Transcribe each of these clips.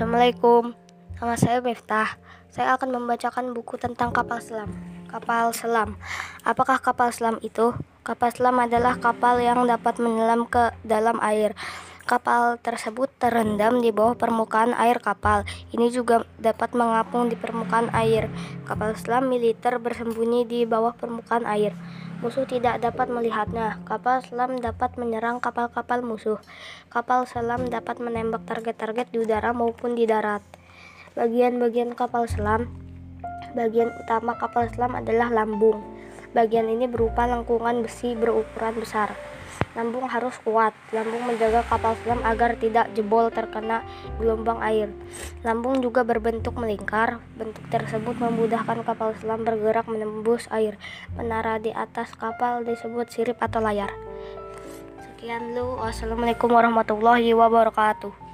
Assalamualaikum, nama saya Miftah. Saya akan membacakan buku tentang kapal selam. Kapal selam. Apakah kapal selam itu? Kapal selam adalah kapal yang dapat menyelam ke dalam air. Kapal tersebut terendam di bawah permukaan air kapal. Ini juga dapat mengapung di permukaan air. Kapal selam militer bersembunyi di bawah permukaan air. Musuh tidak dapat melihatnya. Kapal selam dapat menyerang kapal-kapal musuh. Kapal selam dapat menembak target-target di udara maupun di darat. Bagian-bagian kapal selam Bagian utama kapal selam adalah lambung. Bagian ini berupa lengkungan besi berukuran besar. Lambung harus kuat. Lambung menjaga kapal selam agar tidak jebol terkena gelombang air. Lambung juga berbentuk melingkar. Bentuk tersebut memudahkan kapal selam bergerak menembus air. Menara di atas kapal disebut sirip atau layar. Sekian lu. Wassalamualaikum warahmatullahi wabarakatuh.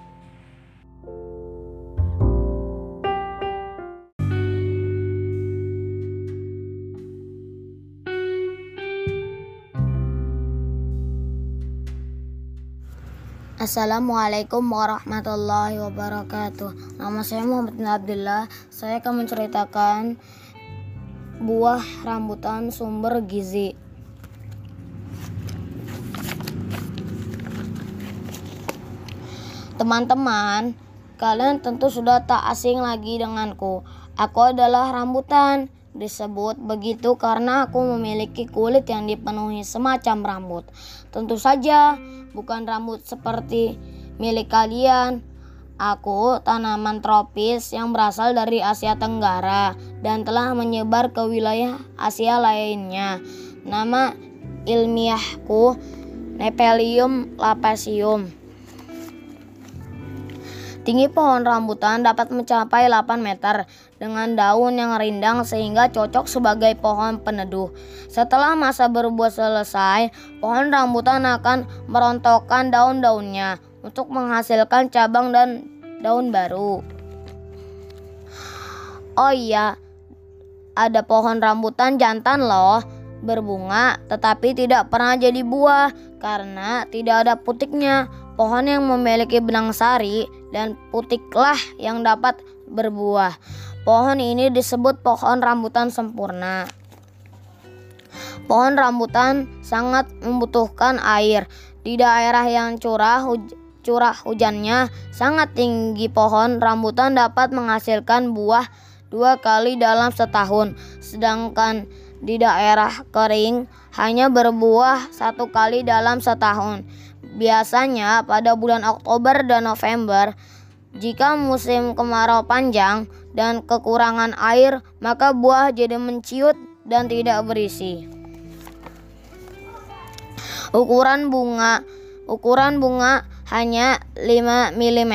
Assalamualaikum warahmatullahi wabarakatuh. Nama saya Muhammad bin Abdullah. Saya akan menceritakan Buah rambutan sumber gizi. Teman-teman Kalian tentu sudah tak asing lagi denganku. Aku adalah rambutan Disebut begitu karena aku memiliki kulit yang dipenuhi semacam rambut. Tentu saja bukan rambut seperti milik kalian. Aku tanaman tropis yang berasal dari Asia Tenggara dan telah menyebar ke wilayah Asia lainnya. Nama ilmiahku Nepelium lapasium. Tinggi pohon rambutan dapat mencapai 8 meter dengan daun yang rindang sehingga cocok sebagai pohon peneduh. Setelah masa berbuah selesai, pohon rambutan akan merontokkan daun-daunnya untuk menghasilkan cabang dan daun baru. Oh iya, ada pohon rambutan jantan loh, berbunga tetapi tidak pernah jadi buah karena tidak ada putiknya. Pohon yang memiliki benang sari dan putiklah yang dapat berbuah. Pohon ini disebut pohon rambutan sempurna. Pohon rambutan sangat membutuhkan air. Di daerah yang curah huj curah hujannya sangat tinggi, pohon rambutan dapat menghasilkan buah dua kali dalam setahun, sedangkan di daerah kering hanya berbuah satu kali dalam setahun. Biasanya pada bulan Oktober dan November, jika musim kemarau panjang dan kekurangan air, maka buah jadi menciut dan tidak berisi. Ukuran bunga ukuran bunga hanya 5 mm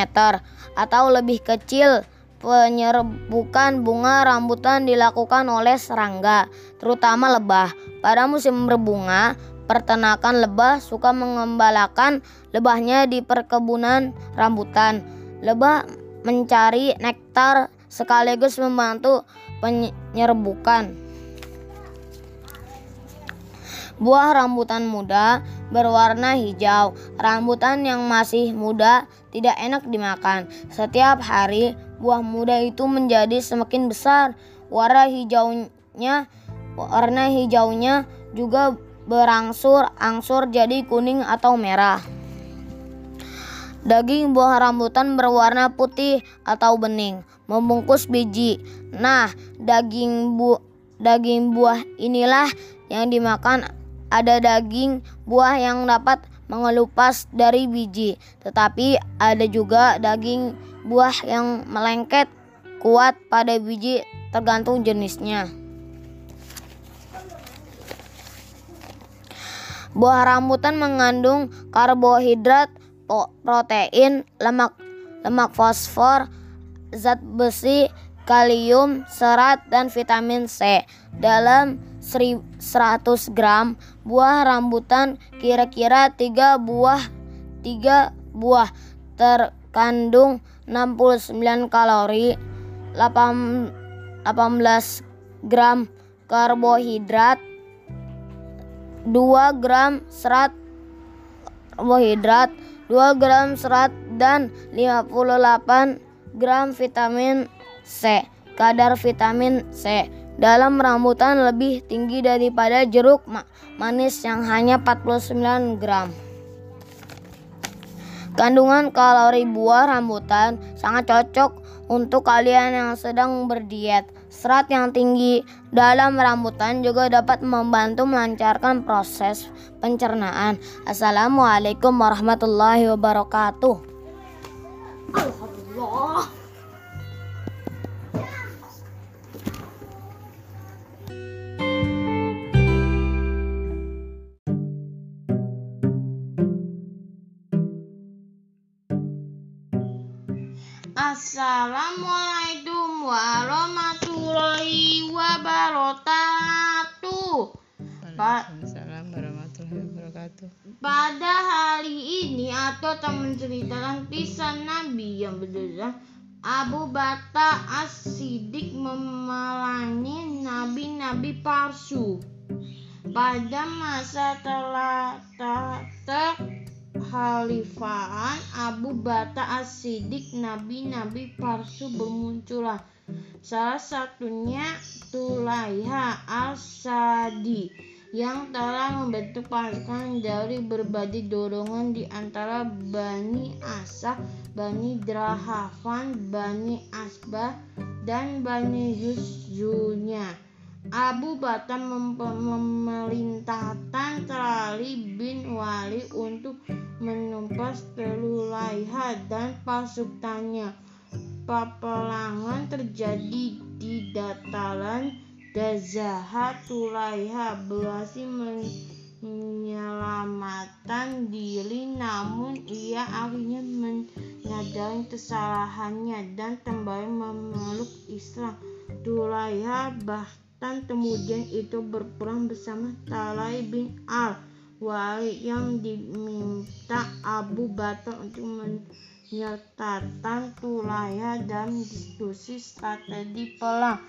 atau lebih kecil. Penyerbukan bunga rambutan dilakukan oleh serangga, terutama lebah. Pada musim berbunga, Pertenakan lebah suka mengembalakan lebahnya di perkebunan rambutan. Lebah mencari nektar sekaligus membantu penyerbukan. Buah rambutan muda berwarna hijau. Rambutan yang masih muda tidak enak dimakan. Setiap hari buah muda itu menjadi semakin besar. Warna hijaunya warna hijaunya juga berangsur-angsur jadi kuning atau merah. Daging buah rambutan berwarna putih atau bening, membungkus biji. Nah, daging bu daging buah inilah yang dimakan. Ada daging buah yang dapat mengelupas dari biji, tetapi ada juga daging buah yang melengket kuat pada biji tergantung jenisnya. Buah rambutan mengandung karbohidrat, protein, lemak, lemak fosfor, zat besi, kalium, serat, dan vitamin C. Dalam 100 gram buah rambutan kira-kira 3 buah 3 buah terkandung 69 kalori, 18 gram karbohidrat, 2 gram serat karbohidrat, 2 gram serat dan 58 gram vitamin C. Kadar vitamin C dalam rambutan lebih tinggi daripada jeruk manis yang hanya 49 gram. Kandungan kalori buah rambutan sangat cocok untuk kalian yang sedang berdiet. Serat yang tinggi dalam rambutan juga dapat membantu melancarkan proses pencernaan. Assalamualaikum warahmatullahi wabarakatuh. Alhamdulillah. Assalamualaikum warahmatullahi wabarakatuh. Waalaikumsalam warahmatullahi wabarakatuh. Pada hari ini atau teman menceritakan kisah Nabi yang berdasar Abu Bata As-Siddiq memelangi nabi-nabi palsu. Pada masa telah ter Khalifaan Abu Bata As-Siddiq nabi-nabi palsu bermunculan. Salah satunya Tulaiha Al-Sadi yang telah membentuk pasukan dari berbagai dorongan di antara Bani Asah, Bani Drahavan, Bani Asbah, dan Bani Yuszunya. Abu Batam memerintahkan Trali bin Wali untuk menumpas Telulaiha dan pasukannya. Peperangan terjadi di dataran Dazaha Tulaiha berhasil menyelamatkan diri namun ia akhirnya menyadari kesalahannya dan kembali memeluk Islam. Tulaiha bahkan kemudian itu berperang bersama Talai bin Al Wali yang diminta Abu Bakar untuk menyertakan Tulaya dan diskusi strategi perang.